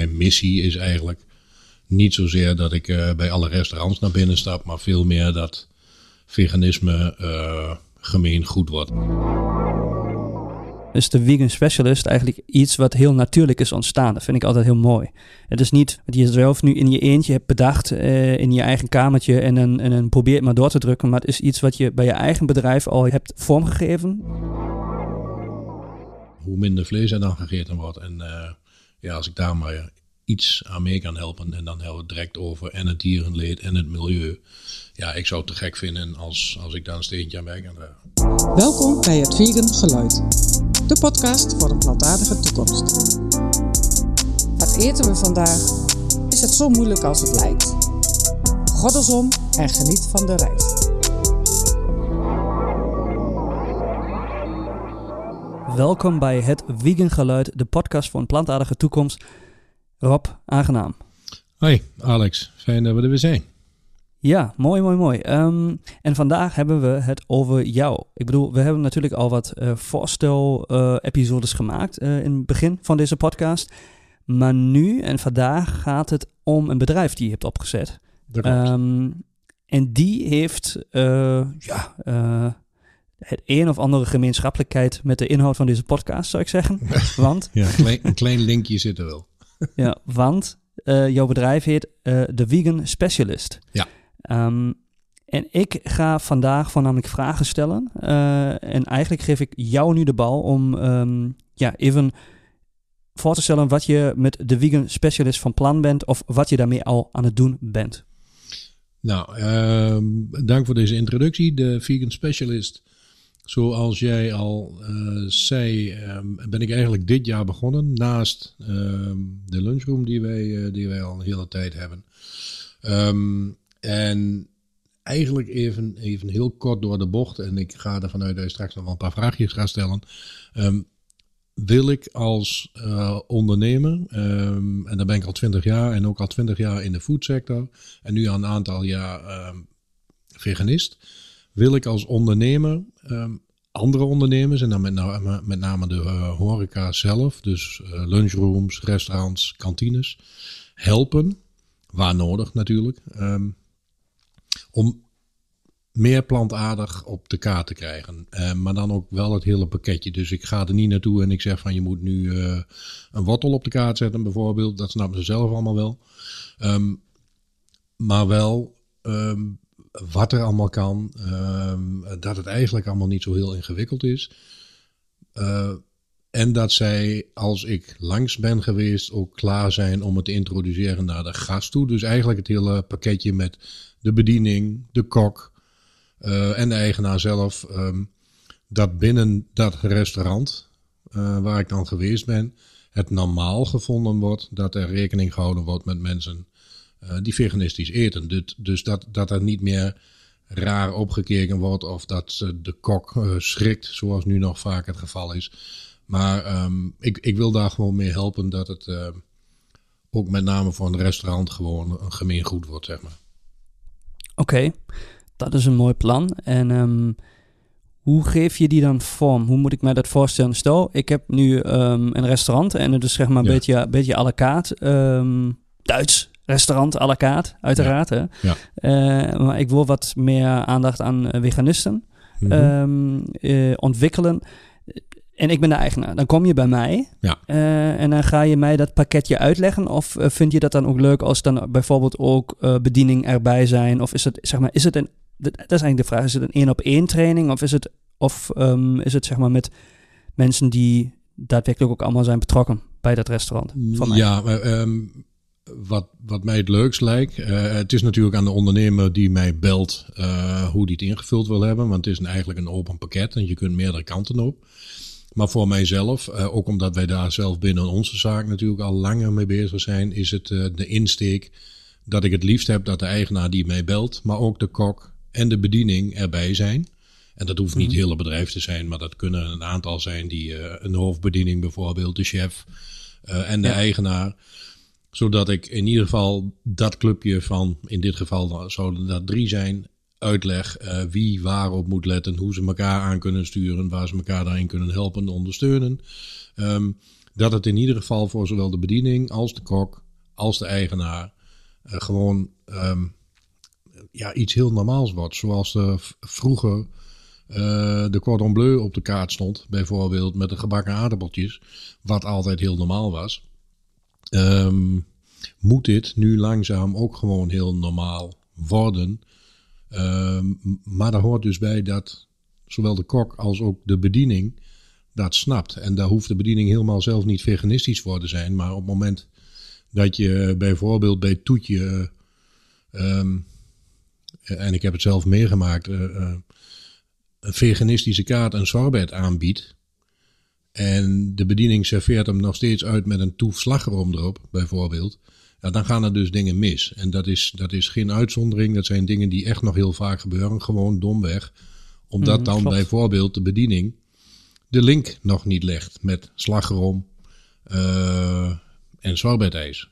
mijn missie is eigenlijk niet zozeer dat ik eh, bij alle restaurants naar binnen stap, maar veel meer dat veganisme uh, gemeen goed wordt. Is de vegan specialist eigenlijk iets wat heel natuurlijk is ontstaan? Dat vind ik altijd heel mooi. Het is niet wat je zelf nu in je eentje hebt bedacht uh, in je eigen kamertje en dan, en dan probeert maar door te drukken. Maar het is iets wat je bij je eigen bedrijf al hebt vormgegeven. Hoe minder vlees er dan gegeten wordt. En ja, als ik daar maar iets aan mee kan helpen. En dan hebben we het direct over en het dierenleed en het milieu. Ja, ik zou het te gek vinden als, als ik daar een steentje aan bij kan dragen. Welkom bij het Vegan Geluid. De podcast voor een plantaardige toekomst. Wat eten we vandaag? Is het zo moeilijk als het lijkt? Goddelsom en geniet van de reis. Welkom bij het Vegan Geluid, de podcast voor een plantaardige toekomst. Rob, aangenaam. Hoi Alex, fijn dat we er weer zijn. Ja, mooi, mooi, mooi. Um, en vandaag hebben we het over jou. Ik bedoel, we hebben natuurlijk al wat uh, voorstel-episodes uh, gemaakt uh, in het begin van deze podcast. Maar nu en vandaag gaat het om een bedrijf die je hebt opgezet. Um, en die heeft, ja, het een of andere gemeenschappelijkheid met de inhoud van deze podcast, zou ik zeggen. Want... ja, een klein, een klein linkje zit er wel. ja, want uh, jouw bedrijf heet uh, de Vegan Specialist. Ja. Um, en ik ga vandaag voornamelijk vragen stellen. Uh, en eigenlijk geef ik jou nu de bal om um, ja, even voor te stellen wat je met de Vegan Specialist van plan bent of wat je daarmee al aan het doen bent. Nou, dank voor deze introductie. De Vegan Specialist Zoals jij al uh, zei, um, ben ik eigenlijk dit jaar begonnen. Naast um, de lunchroom die wij, uh, die wij al een hele tijd hebben. Um, en eigenlijk even, even heel kort door de bocht. En ik ga ervan uit dat je straks nog wel een paar vraagjes gaat stellen. wil ik als uh, ondernemer, en daar ben ik al twintig jaar en ook al twintig jaar in de foodsector. En nu al een aantal jaar veganist wil ik als ondernemer andere ondernemers, en dan met name, met name de uh, horeca zelf, dus uh, lunchrooms, restaurants, kantines, helpen, waar nodig natuurlijk, um, om meer plantaardig op de kaart te krijgen. Uh, maar dan ook wel het hele pakketje. Dus ik ga er niet naartoe en ik zeg van je moet nu uh, een wortel op de kaart zetten bijvoorbeeld. Dat snappen ze zelf allemaal wel. Um, maar wel wat er allemaal kan. Um, dat het eigenlijk allemaal niet zo heel ingewikkeld is. Uh, en dat zij, als ik langs ben geweest, ook klaar zijn om het te introduceren naar de gast toe. Dus eigenlijk het hele pakketje met de bediening, de kok uh, en de eigenaar zelf. Um, dat binnen dat restaurant uh, waar ik dan geweest ben, het normaal gevonden wordt dat er rekening gehouden wordt met mensen uh, die veganistisch eten. Dus, dus dat, dat er niet meer raar opgekeken wordt of dat de kok uh, schrikt, zoals nu nog vaak het geval is. Maar um, ik, ik wil daar gewoon mee helpen dat het uh, ook met name voor een restaurant gewoon een gemeengoed wordt, zeg maar. Oké, okay, dat is een mooi plan. En um, hoe geef je die dan vorm? Hoe moet ik mij dat voorstellen? Stel, ik heb nu um, een restaurant en het is zeg maar een ja. beetje, beetje à la carte. Duits restaurant à la carte, uiteraard. Ja. Hè? Ja. Uh, maar ik wil wat meer aandacht aan veganisten mm -hmm. um, uh, ontwikkelen. En ik ben de eigenaar. Dan kom je bij mij ja. uh, en dan ga je mij dat pakketje uitleggen. Of vind je dat dan ook leuk als dan bijvoorbeeld ook bediening erbij zijn? Of is het, zeg maar, is het een, dat is eigenlijk de vraag, is het een één op één training? Of is het, of um, is het zeg maar met mensen die daadwerkelijk ook allemaal zijn betrokken bij dat restaurant? Van mij? Ja, maar um, wat, wat mij het leukst lijkt. Uh, het is natuurlijk aan de ondernemer die mij belt uh, hoe die het ingevuld wil hebben. Want het is een, eigenlijk een open pakket en je kunt meerdere kanten op. Maar voor mijzelf, uh, ook omdat wij daar zelf binnen onze zaak natuurlijk al langer mee bezig zijn, is het de insteek dat ik het liefst heb dat de eigenaar die mij belt, maar ook de kok en de bediening erbij zijn. En dat hoeft niet het hele bedrijf te zijn, maar dat kunnen een aantal zijn die een hoofdbediening bijvoorbeeld, de chef en de ja. eigenaar zodat ik in ieder geval dat clubje van, in dit geval zouden dat drie zijn, uitleg uh, wie waarop moet letten, hoe ze elkaar aan kunnen sturen, waar ze elkaar daarin kunnen helpen, ondersteunen. Um, dat het in ieder geval voor zowel de bediening als de kok als de eigenaar eh, gewoon ehm, ja, iets heel normaals wordt. Zoals de, vroeger eh, de cordon bleu op de kaart stond, bijvoorbeeld met de gebakken aardappeltjes, wat altijd heel normaal was. Ehm, moet dit nu langzaam ook gewoon heel normaal worden. Ehm, maar daar hoort dus bij dat zowel de kok als ook de bediening dat snapt. En daar hoeft de bediening helemaal zelf niet veganistisch voor te zijn. Maar op het moment dat je bijvoorbeeld bij Toetje, ehm, en ik heb het zelf meegemaakt, uh, een veganistische kaart een sorbet aanbiedt. En de bediening serveert hem nog steeds uit met een toef slagroom erop, bijvoorbeeld. Ja, dan gaan er dus dingen mis. En dat is, dat is geen uitzondering. Dat zijn dingen die echt nog heel vaak gebeuren. Gewoon domweg. Omdat Mhm, dan klopt. bijvoorbeeld de bediening de link nog niet legt met slagroom eh, en sorbetijs.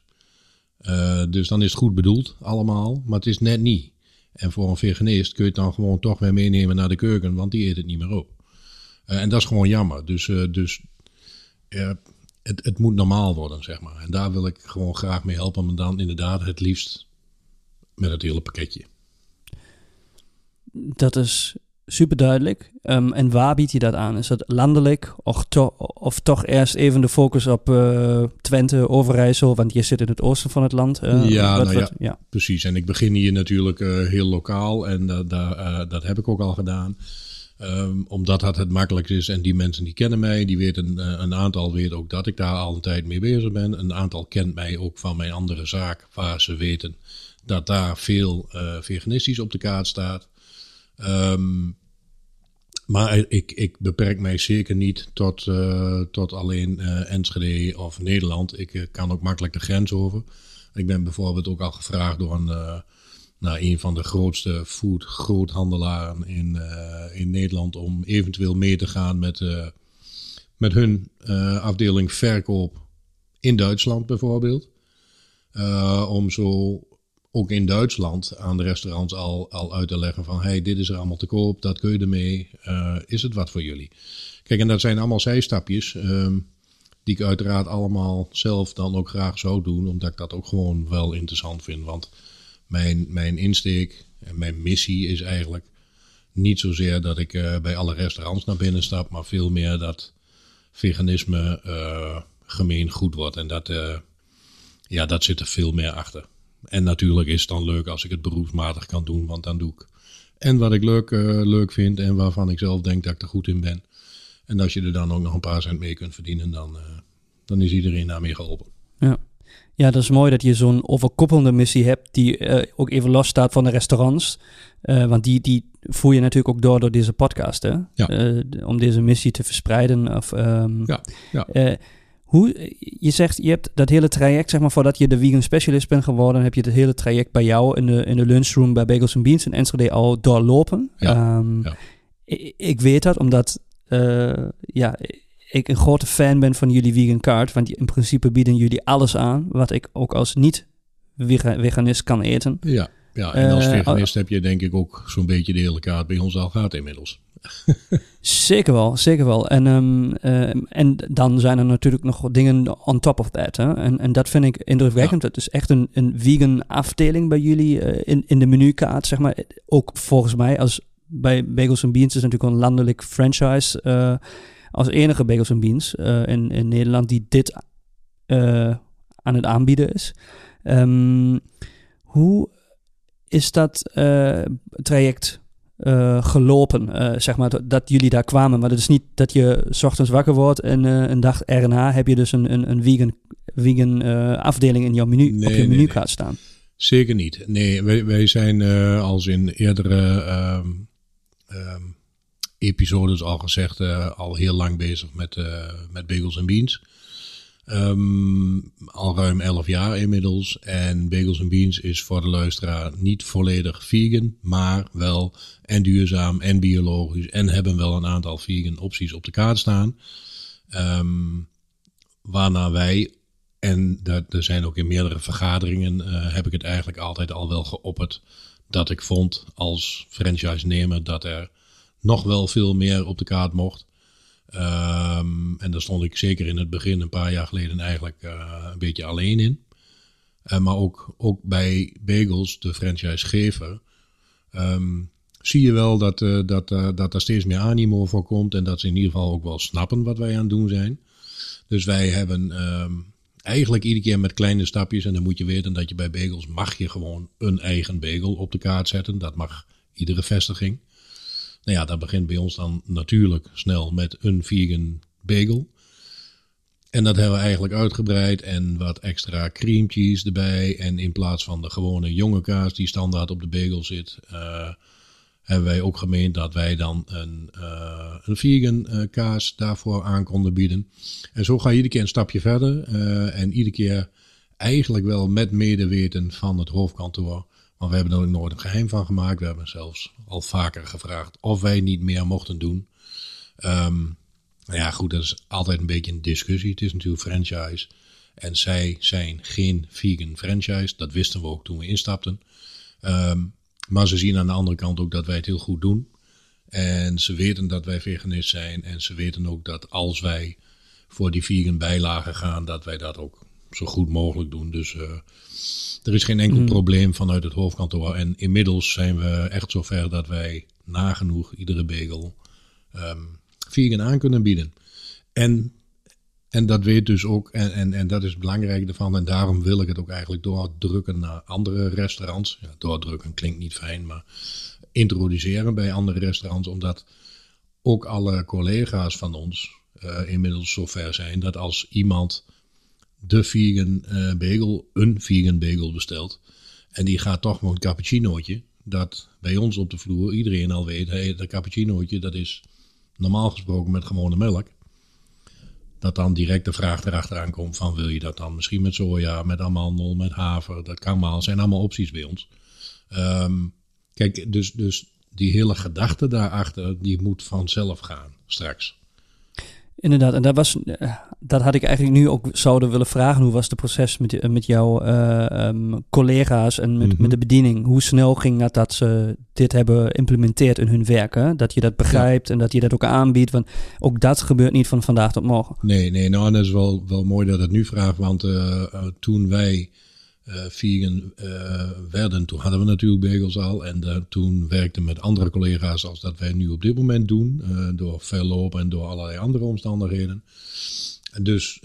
Eh, dus dan is het goed bedoeld allemaal, maar het is net niet. En voor een veganist kun je het dan gewoon toch weer meenemen naar de keuken, want die eet het niet meer op. Eh, en dat is gewoon jammer. Dus, eh, dus eh, het, het moet normaal worden, zeg maar. En daar wil ik gewoon graag mee helpen, maar dan inderdaad het liefst met het hele pakketje. Dat is super duidelijk. Ehm, en waar bied je dat aan? Is dat landelijk of, to- of toch eerst even de focus op Twente, Overijssel, want je zit in het oosten van het land? Ja, wat- nou wat- ja. Precies, en ik begin hier natuurlijk heel lokaal en da- da- dat heb ik ook al gedaan. Ehm, omdat dat het makkelijkst is en die mensen die kennen mij, die weten, eh, een aantal weet ook dat ik daar al een tijd mee bezig ben. Een aantal kent mij ook van mijn andere zaak, waar ze weten dat daar veel eh, veganistisch op de kaart staat. Ehm, maar ik, ik beperk mij zeker niet tot, eh, tot alleen eh, Enschede of Nederland. Ik kan ook makkelijk de grens over. Ik ben bijvoorbeeld ook al gevraagd door een, nou, een van de grootste food groothandelaren in, eh, in Nederland om eventueel mee te gaan met, eh, met hun eh, afdeling verkoop in Duitsland bijvoorbeeld. Om zo ook in Duitsland aan de restaurants al, al uit te leggen van hey, dit is er allemaal te koop, dat kun je ermee, is het wat voor jullie? Kijk, en dat zijn allemaal zijstapjes ehm, die ik uiteraard allemaal zelf dan ook graag zou doen, omdat ik dat ook gewoon wel interessant vind. Want mijn, mijn insteek en mijn missie is eigenlijk niet zozeer dat ik eh, bij alle restaurants naar binnen stap, maar veel meer dat veganisme eh, gemeen goed wordt. En dat, eh, ja, dat zit er veel meer achter. En natuurlijk is het dan leuk als ik het beroepsmatig kan doen, want dan doe ik. En wat ik leuk, leuk vind en waarvan ik zelf denk dat ik er goed in ben. En als je er dan ook nog een paar cent mee kunt verdienen, dan, dan is iedereen daarmee geholpen. Ja. Ja, dat is mooi dat je zo'n overkoppelende missie hebt die eh, ook even los staat van de restaurants. Eh, want die, die voer je natuurlijk ook door door deze podcast, hè? Ja. Eh, om deze missie te verspreiden. Of, ehm, Ja, ja. hoe, je zegt, je hebt dat hele traject, zeg maar, voordat je de vegan specialist bent geworden, heb je het hele traject bij jou in de, in de lunchroom bij Bagels and Beans in Enschede al doorlopen. Ja, Ehm, ja. Ik, ik weet dat omdat ja, ik een grote fan ben van jullie vegan card. Want in principe bieden jullie alles aan wat ik ook als niet-veganist kan eten. Ja, ja. en als Eh, veganist heb je denk ik ook zo'n beetje de hele kaart bij ons al gehad inmiddels. Zeker wel, zeker wel. En, ehm, ehm, en dan zijn er natuurlijk nog dingen on top of that. Hè? En, en dat vind ik indrukwekkend. Het is echt een, een vegan afdeling bij jullie eh, in, in de menukaart, zeg maar. Ook volgens mij, als bij Bagels and Beans is natuurlijk een landelijk franchise. Als enige Bagels and Beans eh, in, in Nederland die dit eh, aan het aanbieden is. Ehm, hoe is dat eh, traject gelopen, zeg maar, dat, dat jullie daar kwamen. Maar het is niet dat je 's ochtends wakker wordt en een dag erna heb je dus een, een, een vegan, vegan afdeling in jouw menu, Nee, op je nee, menukaart staan. Zeker niet. Nee, wij, wij zijn als in eerdere ehm, ehm, episodes al gezegd, eh, al heel lang bezig met, eh, met Bagels en Beans. Ehm, al ruim 11 jaar inmiddels. En Bagels and Beans is voor de luisteraar niet volledig vegan, maar wel en duurzaam en biologisch. En hebben wel een aantal vegan opties op de kaart staan. Ehm, waarna wij, en dat, er zijn ook in meerdere vergaderingen, eh, heb ik het eigenlijk altijd al wel geopperd. Dat ik vond als franchise-nemer dat er nog wel veel meer op de kaart mocht. Ehm, en daar stond ik zeker in het begin, een paar jaar geleden, eigenlijk uh, een beetje alleen in. Uh, maar ook, ook bij Bagels, de franchisegever, um, zie je wel dat, uh, dat, dat er steeds meer animo voor komt. En dat ze in ieder geval ook wel snappen wat wij aan het doen zijn. Dus wij hebben um, eigenlijk iedere keer met kleine stapjes. En dan moet je weten dat je bij Bagels mag je gewoon een eigen bagel op de kaart zetten. Dat mag iedere vestiging. Nou ja, dat begint bij ons dan natuurlijk snel met een vegan bagel. En dat hebben we eigenlijk uitgebreid en wat extra cream cheese erbij. En in plaats van de gewone jonge kaas die standaard op de bagel zit, uh, hebben wij ook gemeend dat wij dan een, uh, een vegan uh, kaas daarvoor aan konden bieden. En zo ga je iedere keer een stapje verder. en iedere keer eigenlijk wel met medeweten van het hoofdkantoor maar we hebben er ook nooit een geheim van gemaakt. We hebben zelfs al vaker gevraagd of wij niet meer mochten doen. Um, nou ja, goed, dat is altijd een beetje een discussie. Het is natuurlijk franchise. En zij zijn geen vegan franchise. Dat wisten we ook toen we instapten. Um, maar ze zien aan de andere kant ook dat wij het heel goed doen. En ze weten dat wij veganist zijn. En ze weten ook dat als wij voor die vegan bijlagen gaan, dat wij dat ook zo goed mogelijk doen. Dus uh, er is geen enkel mm. probleem vanuit het hoofdkantoor. En inmiddels zijn we echt zover dat wij nagenoeg iedere bagel um, vegan aan kunnen bieden. En, en dat weet dus ook, en, en, en dat is belangrijk ervan. En daarom wil ik het ook eigenlijk doordrukken naar andere restaurants. Ja, doordrukken klinkt niet fijn, maar introduceren bij andere restaurants. Omdat ook alle collega's van ons uh, inmiddels zover zijn dat als iemand de vegan uh, bagel, een vegan bagel bestelt. En die gaat toch nog een cappuccinootje. Dat bij ons op de vloer iedereen al weet, hey, dat cappuccinootje dat is normaal gesproken met gewone melk. Dat dan direct de vraag erachteraan komt van wil je dat dan misschien met soja, met amandel, met haver. Dat kan maar, zijn allemaal opties bij ons. Um, kijk, dus, dus die hele gedachte daarachter, die moet vanzelf gaan straks. Inderdaad, en dat, was, eh, dat had ik eigenlijk nu ook zouden willen vragen. Hoe was het proces met, met jouw uh, um, collega's en met, mm -hmm. met de bediening? Hoe snel ging dat dat ze dit hebben geïmplementeerd in hun werken? Dat je dat begrijpt ja. en dat je dat ook aanbiedt. Want ook dat gebeurt niet van vandaag tot morgen. Nee, nee, nou en dat is wel, wel mooi dat het nu vraagt. Want uh, toen wij vegan uh, werden. Toen hadden we natuurlijk bagels al. En uh, toen werkte met andere collega's als dat wij nu op dit moment doen. door veel lopen en door allerlei andere omstandigheden. Dus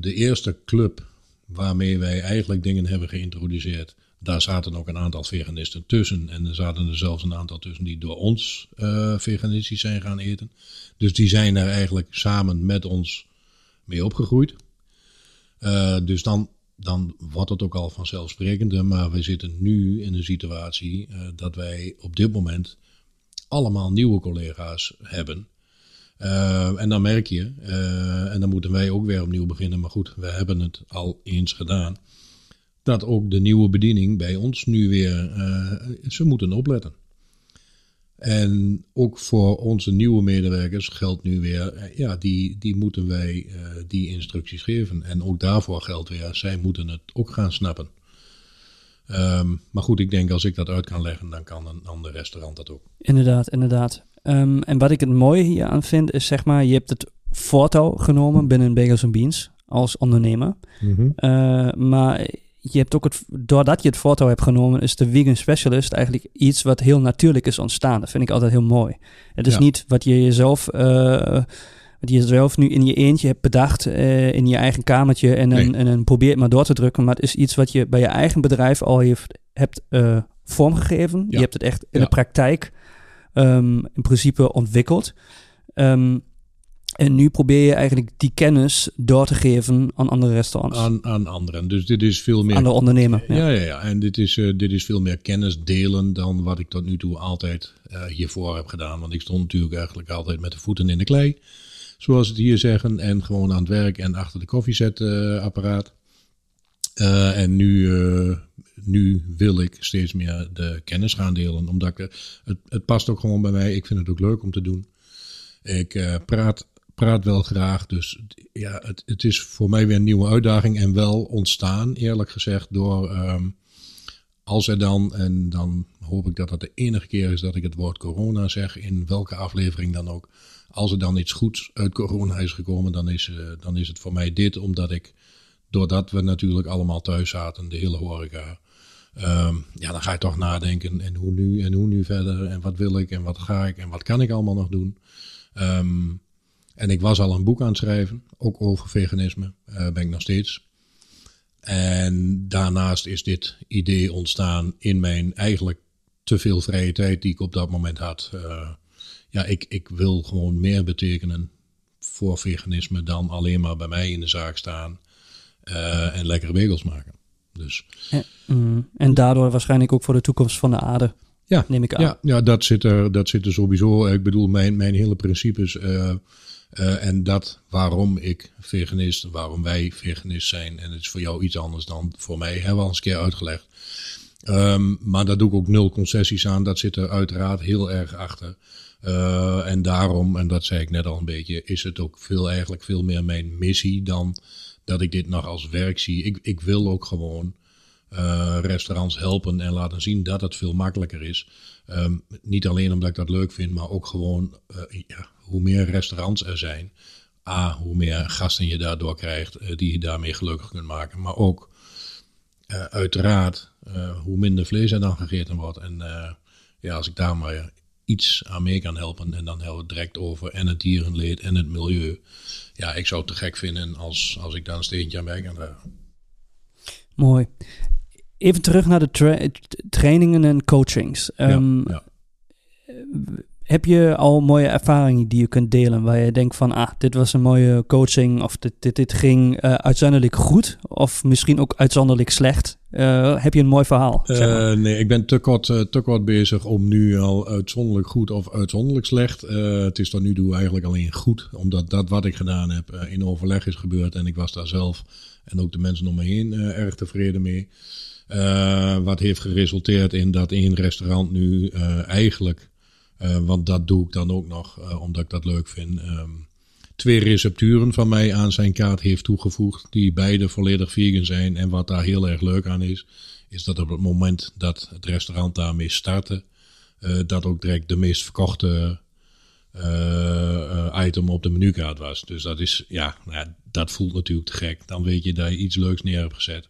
de eerste club waarmee wij eigenlijk dingen hebben geïntroduceerd. Daar zaten ook een aantal veganisten tussen. En er zaten er zelfs een aantal tussen die door ons veganistisch zijn gaan eten. Dus die zijn er eigenlijk samen met ons mee opgegroeid. dus dan dan wordt het ook al vanzelfsprekender. Maar we zitten nu in een situatie uh, dat wij op dit moment allemaal nieuwe collega's hebben. Uh, en dan merk je, uh, en dan moeten wij ook weer opnieuw beginnen. Maar goed, we hebben het al eens gedaan. Dat ook de nieuwe bediening bij ons nu weer, ze moeten opletten. En ook voor onze nieuwe medewerkers geldt nu weer, eh, ja, die, die moeten wij uh, die instructies geven. En ook daarvoor geldt weer, zij moeten het ook gaan snappen. Um, maar goed, ik denk als ik dat uit kan leggen, dan kan een ander restaurant dat ook. Inderdaad, inderdaad. Um, en wat ik het mooie hier aan vind, is zeg maar, je hebt het voortouw genomen binnen Bagels Beans als ondernemer. Mm -hmm. uh, maar je hebt ook het, doordat je het foto hebt genomen, is de vegan specialist eigenlijk iets wat heel natuurlijk is ontstaan. Dat vind ik altijd heel mooi. Het is ja. niet wat je jezelf, uh, wat je zelf nu in je eentje hebt bedacht uh, in je eigen kamertje en, nee. en, en, en probeert maar door te drukken. Maar het is iets wat je bij je eigen bedrijf al heeft, hebt uh, vormgegeven. Ja. Je hebt het echt in ja. de praktijk um, in principe ontwikkeld. Um, en nu probeer je eigenlijk die kennis door te geven aan andere restaurants. Aan, aan anderen. Dus dit is veel meer. Aan de ondernemer. Ja, ja, ja. ja. En dit is, uh, dit is veel meer kennis delen dan wat ik tot nu toe altijd uh, hiervoor heb gedaan. Want ik stond natuurlijk eigenlijk altijd met de voeten in de klei. Zoals het hier zeggen. En gewoon aan het werk en achter de koffiezetapparaat. Uh, en nu, nu wil ik steeds meer de kennis gaan delen. Omdat ik, het, het past ook gewoon bij mij. Ik vind het ook leuk om te doen. Ik praat praat wel graag. Dus ja, het, het is voor mij weer een nieuwe uitdaging. En wel ontstaan, eerlijk gezegd, door um, als er dan, en dan hoop ik dat dat de enige keer is dat ik het woord corona zeg, in welke aflevering dan ook. Als er dan iets goeds uit corona is gekomen, dan is, uh, dan is het voor mij dit, omdat ik, doordat we natuurlijk allemaal thuis zaten, de hele horeca, um, ja, dan ga je toch nadenken, en hoe nu, en hoe nu verder, en wat wil ik, en wat ga ik, en wat kan ik allemaal nog doen. Um, en ik was al een boek aan het schrijven, ook over veganisme, uh, ben ik nog steeds. En daarnaast is dit idee ontstaan in mijn eigenlijk te veel vrije tijd die ik op dat moment had. Uh, ja, ik, ik wil gewoon meer betekenen voor veganisme dan alleen maar bij mij in de zaak staan uh, en lekkere bagels maken. Dus. En, mm, en daardoor waarschijnlijk ook voor de toekomst van de aarde. Ja, neem ik aan. Ja, ja dat, zit er, dat zit er sowieso. Ik bedoel, mijn, mijn hele principes. Uh, uh, en dat waarom ik veganist, waarom wij veganist zijn. En het is voor jou iets anders dan voor mij, hebben we al eens een keer uitgelegd. Um, maar daar doe ik ook nul concessies aan. Dat zit er uiteraard heel erg achter. Uh, en daarom, en dat zei ik net al een beetje, is het ook veel eigenlijk veel meer mijn missie dan dat ik dit nog als werk zie. Ik, ik wil ook gewoon uh, restaurants helpen en laten zien dat het veel makkelijker is. Um, niet alleen omdat ik dat leuk vind, maar ook gewoon ja, hoe meer restaurants er zijn. A, hoe meer gasten je daardoor krijgt uh, die je daarmee gelukkig kunt maken. Maar ook uiteraard hoe minder vlees er dan gegeten wordt. En ja, als ik daar maar iets aan mee kan helpen. En dan hebben we het direct over en het dierenleed en het milieu. Ja, ik zou het te gek vinden als, als ik daar een steentje aan bij kan dragen. Mooi. Even terug naar de tra trainingen en coachings. Um, ja, ja. Heb je al mooie ervaringen die je kunt delen waar je denkt van, ah, dit was een mooie coaching of dit, dit, dit ging uh, uitzonderlijk goed of misschien ook uitzonderlijk slecht? Uh, heb je een mooi verhaal? Zeg maar. uh, nee, ik ben te kort, te kort bezig om nu al uitzonderlijk goed of uitzonderlijk slecht. het is tot nu toe eigenlijk alleen goed, omdat dat wat ik gedaan heb in overleg is gebeurd en ik was daar zelf en ook de mensen om me heen erg tevreden mee. wat heeft geresulteerd in dat één restaurant nu eigenlijk want dat doe ik dan ook nog, uh, omdat ik dat leuk vind. Um, twee recepturen van mij aan zijn kaart heeft toegevoegd, die beide volledig vegan zijn. En wat daar heel erg leuk aan is, is dat op het moment dat het restaurant daarmee startte, uh, dat ook direct de meest verkochte item op de menukaart was. Dus dat is, ja, nou ja, dat voelt natuurlijk te gek. Dan weet je dat je iets leuks neer hebt gezet.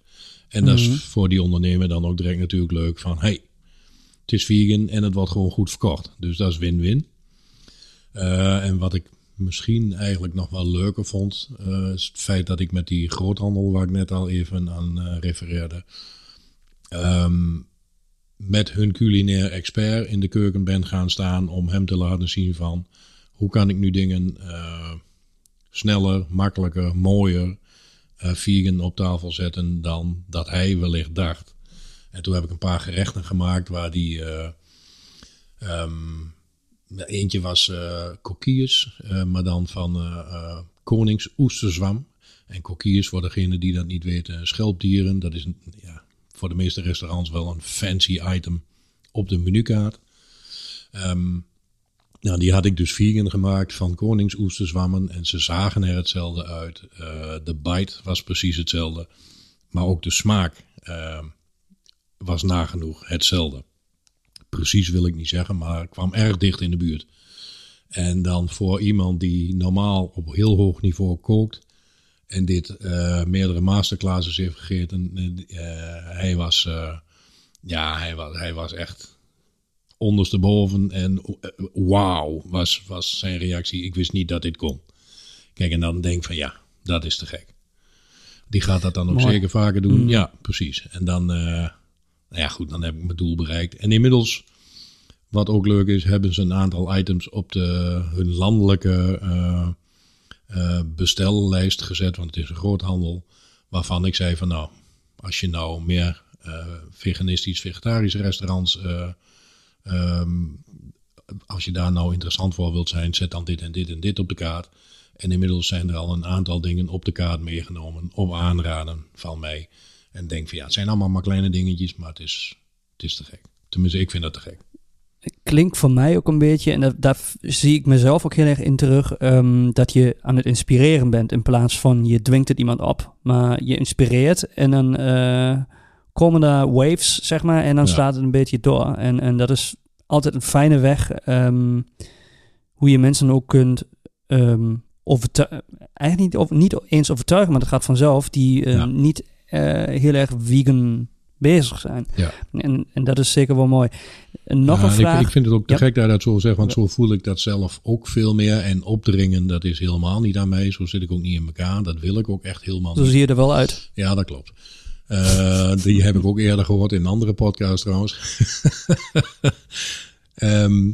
En mm -hmm. dat is mhm. voor die ondernemer dan ook direct natuurlijk leuk van, hey, het is vegan en het wordt gewoon goed verkocht. Dus dat is win-win. Uh, en wat ik misschien eigenlijk nog wel leuker vond, uh, is het feit dat ik met die groothandel, waar ik net al even aan uh, refereerde, um, met hun culinair expert in de keuken ben gaan staan om hem te laten zien van hoe kan ik nu dingen sneller, makkelijker, mooier vegan op tafel zetten dan dat hij wellicht dacht. En toen heb ik een paar gerechten gemaakt waar die. Uh, um, eentje was uh, maar dan van uh, Konings oesterzwam. En kokkiers, voor degene die dat niet weten, schelpdieren. Dat is ja, voor de meeste restaurants wel een fancy item op de menukaart. Um, nou, die had ik dus vegan gemaakt van koningsoesterzwammen. En ze zagen er hetzelfde uit. de bite was precies hetzelfde. Maar ook de smaak. Uh, was nagenoeg hetzelfde. Precies wil ik niet zeggen, maar kwam erg dicht in de buurt. En dan voor iemand die normaal op heel hoog niveau kookt en dit uh, meerdere masterclasses heeft gegeten, uh, hij was, uh, ja, hij was, hij was echt ondersteboven en wauw was, was zijn reactie. Ik wist niet dat dit kon. Kijk, en dan denk van ja, dat is te gek. Die gaat dat dan ook zeker vaker doen. Mm. Ja, precies. En dan, nou ja, goed, dan heb ik mijn doel bereikt. En inmiddels, wat ook leuk is, hebben ze een aantal items op de, hun landelijke uh, uh, bestellijst gezet. Want het is een groothandel. Waarvan ik zei van nou, als je nou meer uh, veganistisch, vegetarische restaurants. Um, als je daar nou interessant voor wilt zijn, zet dan dit en dit en dit op de kaart. En inmiddels zijn er al een aantal dingen op de kaart meegenomen op aanraden van mij. En denk van ja, het zijn allemaal maar kleine dingetjes, maar het is, het is te gek. Tenminste, ik vind dat te gek. Klinkt voor mij ook een beetje, en dat, daar zie ik mezelf ook heel erg in terug, um, dat je aan het inspireren bent in plaats van je dwingt het iemand op, maar je inspireert en dan uh, komen daar waves, zeg maar, en dan Ja. slaat het een beetje door. En, en dat is altijd een fijne weg ehm, hoe je mensen ook kunt ehm overtuigen. Eigenlijk niet, over, niet eens overtuigen, maar dat gaat vanzelf, die eh, Ja. niet eh, heel erg vegan bezig zijn. Ja. En, en dat is zeker wel mooi. En nog Ja, een en vraag. Ik, ik vind het ook te Ja. gek dat je dat zo zegt, want zo voel ik dat zelf ook veel meer. En opdringen, dat is helemaal niet aan mij. Zo zit ik ook niet in elkaar. Dat wil ik ook echt helemaal Zo niet. zie je er wel uit. Ja, dat klopt. Eh, die heb ik ook eerder gehoord in een andere podcast trouwens. Ehm,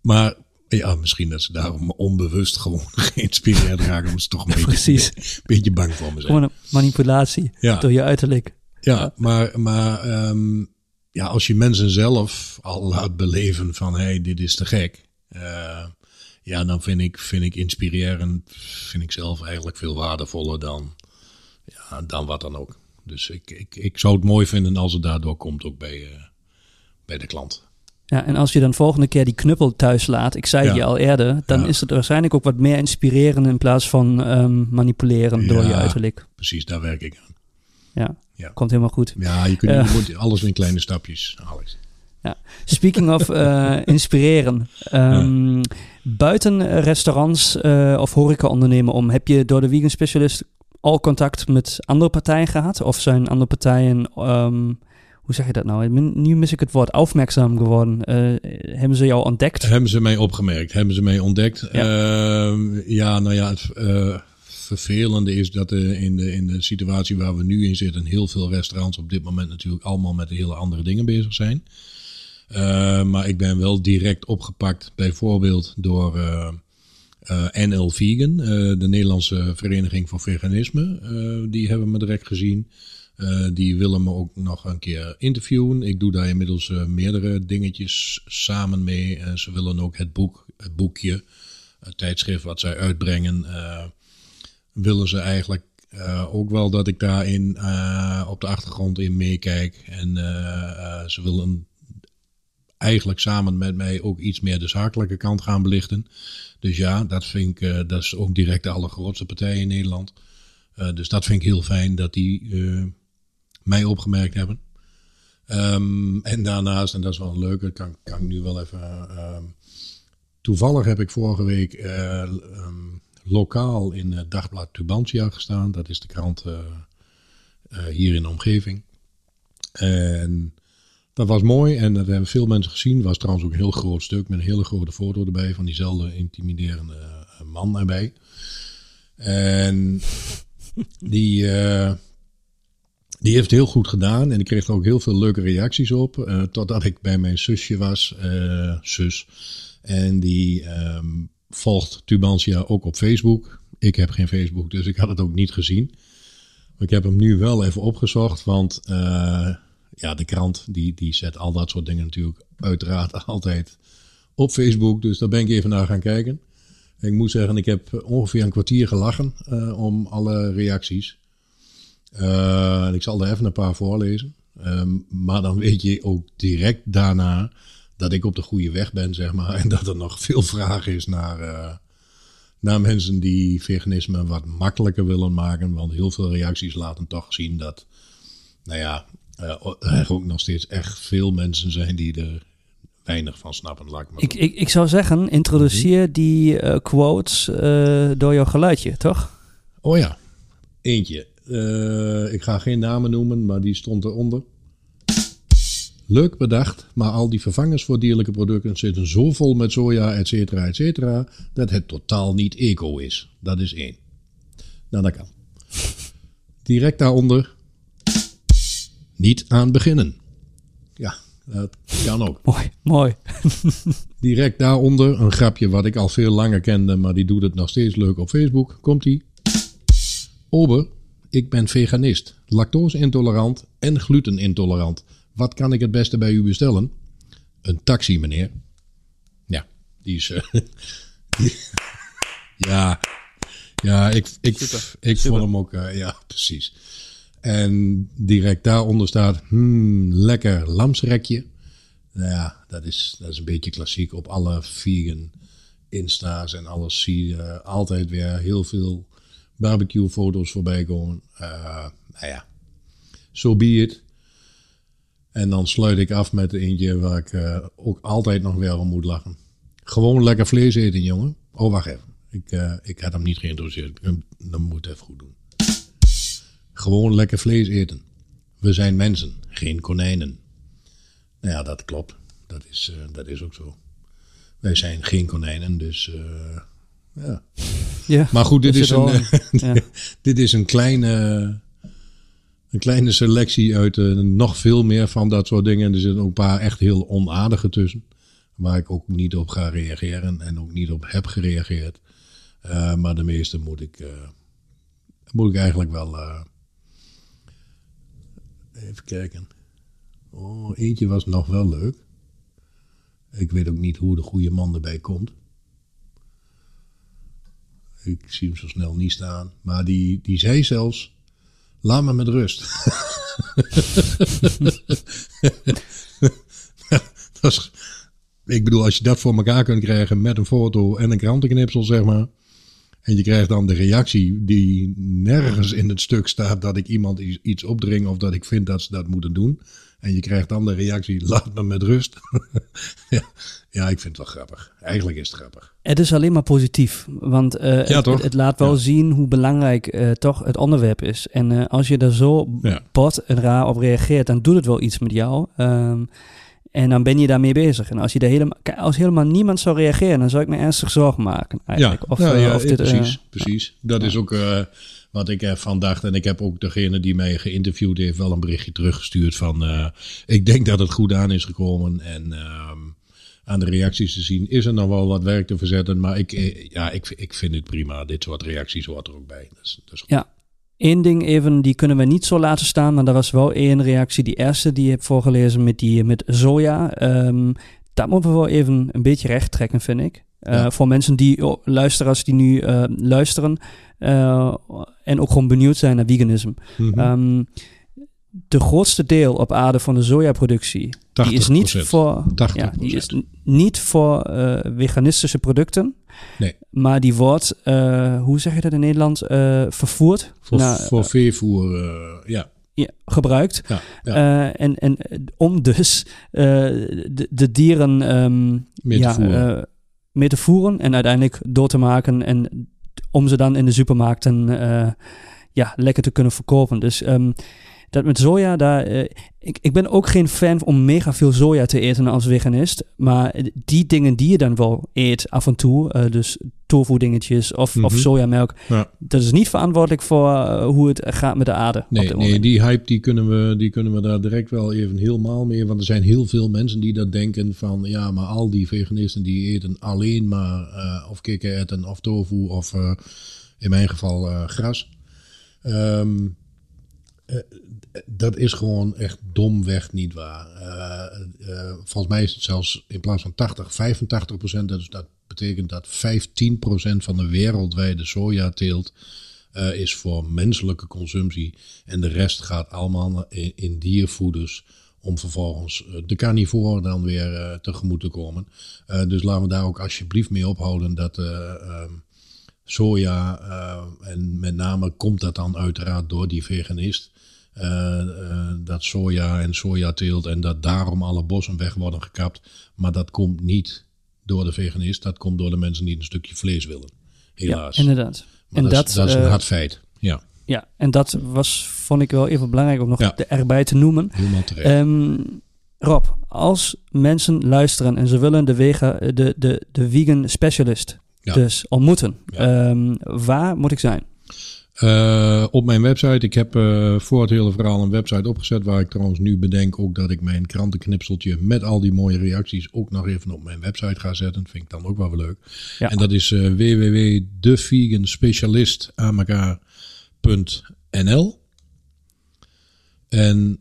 maar ja, misschien dat ze daarom onbewust gewoon geïnspireerd raken. Omdat ze toch een beetje, Precies. een beetje bang voor me zijn. Gewoon een manipulatie Ja. door je uiterlijk. Ja, maar, maar ehm, ja, als je mensen zelf al laat beleven van hé, hey, dit is te gek. eh, ja, dan vind ik, vind ik inspirerend, vind ik zelf eigenlijk veel waardevoller dan, ja, dan wat dan ook. Dus ik, ik, ik zou het mooi vinden als het daardoor komt ook bij, eh, bij de klant. Ja, en als je dan volgende keer die knuppel thuis laat, ik zei Ja. je al eerder, dan Ja. is het waarschijnlijk ook wat meer inspireren in plaats van ehm, manipuleren door Ja. je uiterlijk. Precies, daar werk ik aan. Ja, Ja. komt helemaal goed. Ja, je, kunt, Ja. je moet alles in kleine stapjes, Alex. Speaking of eh, inspireren. ehm, Buiten restaurants eh, of horeca ondernemen om, heb je door de vegan specialist al contact met andere partijen gehad? Of zijn andere partijen, ehm, hoe zeg je dat nou? Nu mis ik het woord, aufmerkzaam geworden. Eh, hebben ze jou ontdekt? Hebben ze mij opgemerkt? Hebben ze mij ontdekt? Ja. Ja, ja nou ja, het eh, vervelende is dat eh, in, de, in de situatie waar we nu in zitten, heel veel restaurants op dit moment natuurlijk allemaal met hele andere dingen bezig zijn. Maar ik ben wel direct opgepakt, bijvoorbeeld door NL Vegan, de Nederlandse Vereniging voor Veganisme. Die hebben me direct gezien. Eh, die willen me ook nog een keer interviewen. Ik doe daar inmiddels eh, meerdere dingetjes samen mee. Eh, ze willen ook het boek, het boekje, het tijdschrift wat zij uitbrengen, willen ze eigenlijk ook wel dat ik daarin op de achtergrond in meekijk. En ze willen eigenlijk samen met mij ook iets meer de zakelijke kant gaan belichten. Dus ja, dat vind ik, dat is ook direct de allergrootste partij in Nederland. Dus dat vind ik heel fijn dat die mij opgemerkt hebben. Ehm, en daarnaast, en dat is wel een leuke, kan, kan ik nu wel even. ehm, toevallig heb ik vorige week eh, ehm, lokaal in het dagblad Tubantia gestaan. Dat is de krant eh, eh, hier in de omgeving. En dat was mooi en dat hebben veel mensen gezien. was trouwens ook een heel groot stuk met een hele grote foto erbij van diezelfde intimiderende eh, man erbij. En die, eh, die heeft heel goed gedaan en ik kreeg er ook heel veel leuke reacties op. eh, totdat ik bij mijn zusje was, eh, zus. En die ehm, volgt Tubantia ook op Facebook. Ik heb geen Facebook, dus ik had het ook niet gezien. Maar ik heb hem nu wel even opgezocht, want eh, ja, de krant die, die zet al dat soort dingen natuurlijk uiteraard altijd op Facebook. Dus daar ben ik even naar gaan kijken. Ik moet zeggen, ik heb ongeveer een kwartier gelachen om alle reacties. Eh, ik zal er even een paar voorlezen. Ehm, maar dan weet je ook direct daarna dat ik op de goede weg ben, zeg maar. En dat er nog veel vraag is naar, eh, naar mensen die veganisme wat makkelijker willen maken. Want heel veel reacties laten toch zien dat, nou ja, eh, er ook nog steeds echt veel mensen zijn die er weinig van snappen. Laat ik maar Ik, ik, ik zou zeggen, introduceer die eh, quotes door jouw geluidje, toch? Oh ja, eentje. Eh, ik ga geen namen noemen, maar die stond eronder. Leuk bedacht, maar al die vervangers voor dierlijke producten zitten zo vol met soja, et cetera, et cetera, dat het totaal niet eco is. Dat is één. Nou, dat kan. Direct daaronder. Niet aan beginnen. Ja, dat kan ook. Mooi, mooi. Direct daaronder een grapje wat ik al veel langer kende, maar die doet het nog steeds leuk op Facebook. Komt-ie. Ober, ik ben veganist, lactose-intolerant en glutenintolerant. Wat kan ik het beste bij u bestellen? Een taxi, meneer. Ja, die is... eh, die- ja, ja, ik, ik, ik vond hem ook... eh, ja, precies. En direct daaronder staat... Hmm, lekker lamsrekje. Nou ja, dat is, dat is een beetje klassiek. Op alle vegan insta's en alles zie je altijd weer heel veel barbecue foto's voorbij komen. Eh, nou ja, so be it. En dan sluit ik af met eentje waar ik uh, ook altijd nog weer om moet lachen. Gewoon lekker vlees eten, jongen. Oh, wacht even. Ik, uh, ik had hem niet geïntroduceerd. Dan moet even goed doen. Gewoon lekker vlees eten. We zijn mensen, geen konijnen. Nou ja, dat klopt. Dat is, dat is ook zo. Wij zijn geen konijnen, dus ja. Ja. Maar goed, dit is, een, ja. dit is een kleine een kleine selectie uit uh, nog veel meer van dat soort dingen. Er zitten ook een paar echt heel onaardige tussen. Waar ik ook niet op ga reageren en ook niet op heb gereageerd. Uh, maar de meeste moet ik, uh, moet ik eigenlijk wel. even kijken. Oh, eentje was nog wel leuk. Ik weet ook niet hoe de goede man erbij komt. Ik zie hem zo snel niet staan. Maar die, die zei zelfs. Laat me met rust. dat is, ik bedoel, als je dat voor elkaar kunt krijgen met een foto en een krantenknipsel, zeg maar. En je krijgt dan de reactie die nergens in het stuk staat dat ik iemand iets opdring of dat ik vind dat ze dat moeten doen. En je krijgt dan de reactie, laat me met rust. ja, ja, ik vind het wel grappig. Eigenlijk is het grappig. Het is alleen maar positief, want uh, ja, het, het, laat wel ja. zien hoe belangrijk uh, toch het onderwerp is. En uh, als je er zo bot en raar op reageert, dan doet het wel iets met jou. Um, en dan ben je daarmee bezig. En als, je er helemaal, als helemaal niemand zou reageren, dan zou ik me ernstig zorgen maken. Eigenlijk. Ja, of, ja of dit, precies. precies. Dat is ook wat ik ervan dacht. En ik heb ook degene die mij geïnterviewd heeft wel een berichtje teruggestuurd van... ik denk dat het goed aan is gekomen en... ehm aan de reacties te zien, is er nog wel wat werk te verzetten. Maar ik, ja, ik, ik vind het prima. Dit soort reacties hoort er ook bij. Dus, dus ja, Eén ding even, die kunnen we niet zo laten staan, maar dat was wel één reactie. Die eerste die je hebt voorgelezen met, die, met soja. Um, dat moeten we wel even een beetje recht trekken, vind ik. Uh, ja. Voor mensen die, oh, luisteraars die nu uh, luisteren uh, en ook gewoon benieuwd zijn naar veganisme. Mm -hmm. um, de grootste deel op aarde van de sojaproductie, die is niet voor, ja, die is niet voor uh, veganistische producten. Nee. Maar die wordt, uh, hoe zeg je dat in Nederland, uh, vervoerd. Voor, naar, voor veevoer, ja. ja. Gebruikt. Ja, ja. en, en om dus de, de, dieren um, mee, ja, te voeren. mee te voeren en uiteindelijk door te maken. En om ze dan in de supermarkten ja, lekker te kunnen verkopen. Dus um, dat met soja, daar, uh, ik, ik ben ook geen fan om mega veel soja te eten als veganist. Maar die dingen die je dan wel eet af en toe, uh, dus tofu dingetjes of, mm -hmm. of sojamelk, ja. dat is niet verantwoordelijk voor uh, hoe het gaat met de aarde. Nee, nee die hype die kunnen, we, die kunnen we daar direct wel even helemaal mee. Want er zijn heel veel mensen die dat denken van, ja, maar al die veganisten die eten alleen maar of kikkererwten of tofu of in mijn geval gras. Um, dat is gewoon echt domweg niet waar. Uh, uh, volgens mij is het zelfs in plaats van 80, 85 procent. Dus dat betekent dat 15 procent van de wereldwijde sojateelt uh, is voor menselijke consumptie. En de rest gaat allemaal in, in diervoeders om vervolgens de carnivoren dan weer tegemoet te komen. dus laten we daar ook alsjeblieft mee ophouden dat ehm, soja, en met name komt dat dan uiteraard door die veganist... Uh, uh, dat soja en sojateelt en dat daarom alle bossen weg worden gekapt. Maar dat komt niet door de veganist, dat komt door de mensen die een stukje vlees willen. Helaas. Ja, inderdaad. Maar en dat, dat, is, dat is een uh, hard feit. Ja. Ja, en dat was, vond ik wel even belangrijk om nog ja. erbij te noemen. Helemaal terecht. Um, Rob, als mensen luisteren en ze willen de, wegen, de, de, de vegan specialist ja. dus ontmoeten, ja. um, waar moet ik zijn? Uh, op mijn website. Ik heb uh, voor het hele verhaal een website opgezet. Waar ik trouwens nu bedenk ook dat ik mijn krantenknipseltje met al die mooie reacties ook nog even op mijn website ga zetten. Dat vind ik dan ook wel leuk. Ja. En dat is uh, www.deveganspecialist.nl En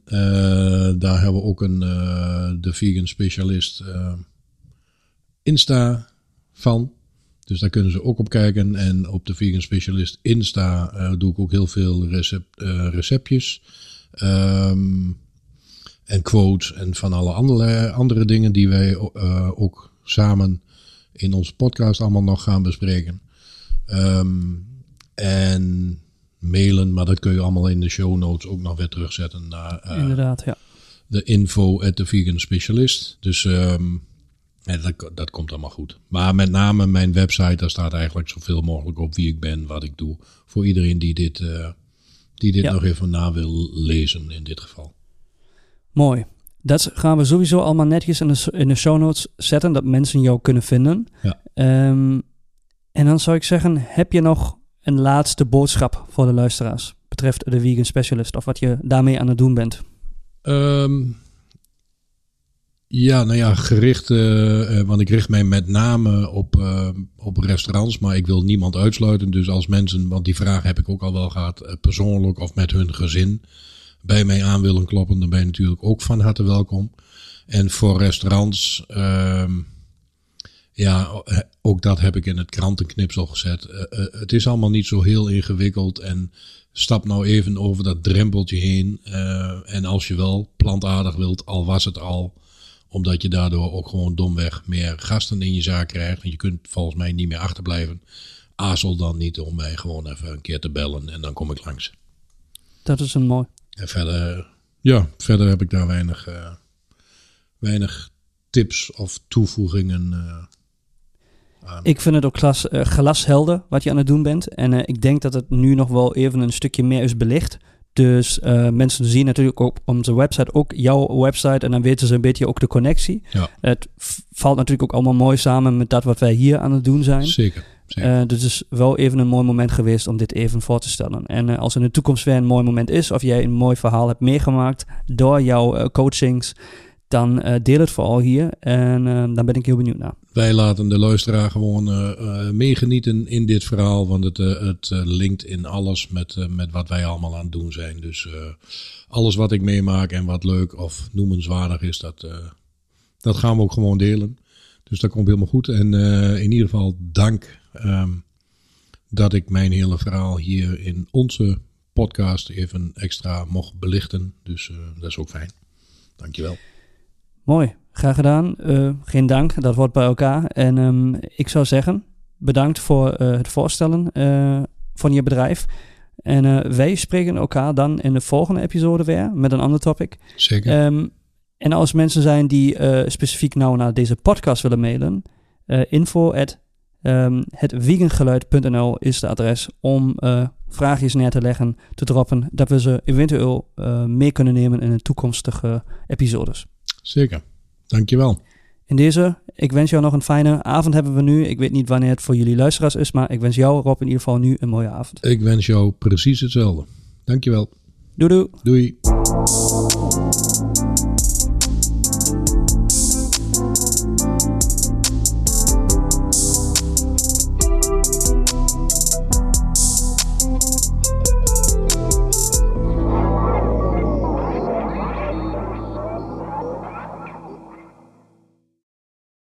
daar hebben we ook een de vegan specialist Insta van. Dus daar kunnen ze ook op kijken. En op de Vegan Specialist Insta uh, doe ik ook heel veel recept, uh, receptjes. Um, en quotes en van alle andere, andere dingen die wij uh, ook samen in onze podcast allemaal nog gaan bespreken. Um, en mailen, maar dat kun je allemaal in de show notes ook nog weer terugzetten naar Inderdaad, ja. de info at de vegan specialist. Dus ehm, ja, dat, dat komt allemaal goed. Maar met name mijn website, daar staat eigenlijk zoveel mogelijk op wie ik ben, wat ik doe. Voor iedereen die dit, eh, die dit Ja. nog even na wil lezen in dit geval. Mooi. Dat gaan we sowieso allemaal netjes in de, in de show notes zetten, dat mensen jou kunnen vinden. Ja. Ehm, en dan zou ik zeggen, heb je nog een laatste boodschap voor de luisteraars? Betreft de vegan specialist of wat je daarmee aan het doen bent. Ehm, ja, nou ja, gericht, eh, eh, want ik richt mij met name op, eh, op restaurants, maar ik wil niemand uitsluiten. Dus als mensen, want die vraag heb ik ook al wel gehad, eh, persoonlijk of met hun gezin, bij mij aan willen kloppen, dan ben je natuurlijk ook van harte welkom. En voor restaurants, ehm, ja, ook dat heb ik in het krantenknipsel gezet. Het is allemaal niet zo heel ingewikkeld en stap nou even over dat drempeltje heen. en als je wel plantaardig wilt, al was het al, omdat je daardoor ook gewoon domweg meer gasten in je zaak krijgt. En je kunt volgens mij niet meer achterblijven. Azel dan niet om mij gewoon even een keer te bellen en dan kom ik langs. Dat is een mooi. En verder, ja, verder heb ik daar weinig, eh, weinig tips of toevoegingen eh, aan. Ik vind het ook glas, eh, glashelder wat je aan het doen bent. En ik denk dat het nu nog wel even een stukje meer is belicht. Dus eh, mensen zien natuurlijk ook op onze website ook jouw website. En dan weten ze een beetje ook de connectie. Ja. Het valt natuurlijk ook allemaal mooi samen met dat wat wij hier aan het doen zijn. Zeker. zeker. Eh, dus het is wel even een mooi moment geweest om dit even voor te stellen. En eh, als in de toekomst weer een mooi moment is, of jij een mooi verhaal hebt meegemaakt door jouw coachings, dan deel het vooral hier. En dan ben ik heel benieuwd naar. Wij laten de luisteraar gewoon eh, eh, meegenieten in dit verhaal, want het, eh, het linkt in alles met, met wat wij allemaal aan het doen zijn. Dus alles wat ik meemaak en wat leuk of noemenswaardig is, dat, dat gaan we ook gewoon delen. Dus dat komt helemaal goed. En in ieder geval dank ehm, dat ik mijn hele verhaal hier in onze podcast even extra mocht belichten. Dus dat is ook fijn. Dankjewel. Mooi, graag gedaan. Eh, geen dank, dat wordt bij elkaar. En ehm, ik zou zeggen, bedankt voor eh, het voorstellen eh, van je bedrijf. En wij spreken elkaar dan in de volgende episode weer met een ander topic. Zeker. Ehm, en als mensen zijn die specifiek nou naar deze podcast willen mailen, info at ehm, is de adres om vraagjes neer te leggen, te droppen, dat we ze eventueel mee kunnen nemen in de toekomstige episodes. Zeker. Dankjewel. In deze, ik wens jou nog een fijne avond hebben we nu. Ik weet niet wanneer het voor jullie luisteraars is, maar ik wens jou Rob in ieder geval nu een mooie avond. Ik wens jou precies hetzelfde. Dankjewel. Doei doei! Doei.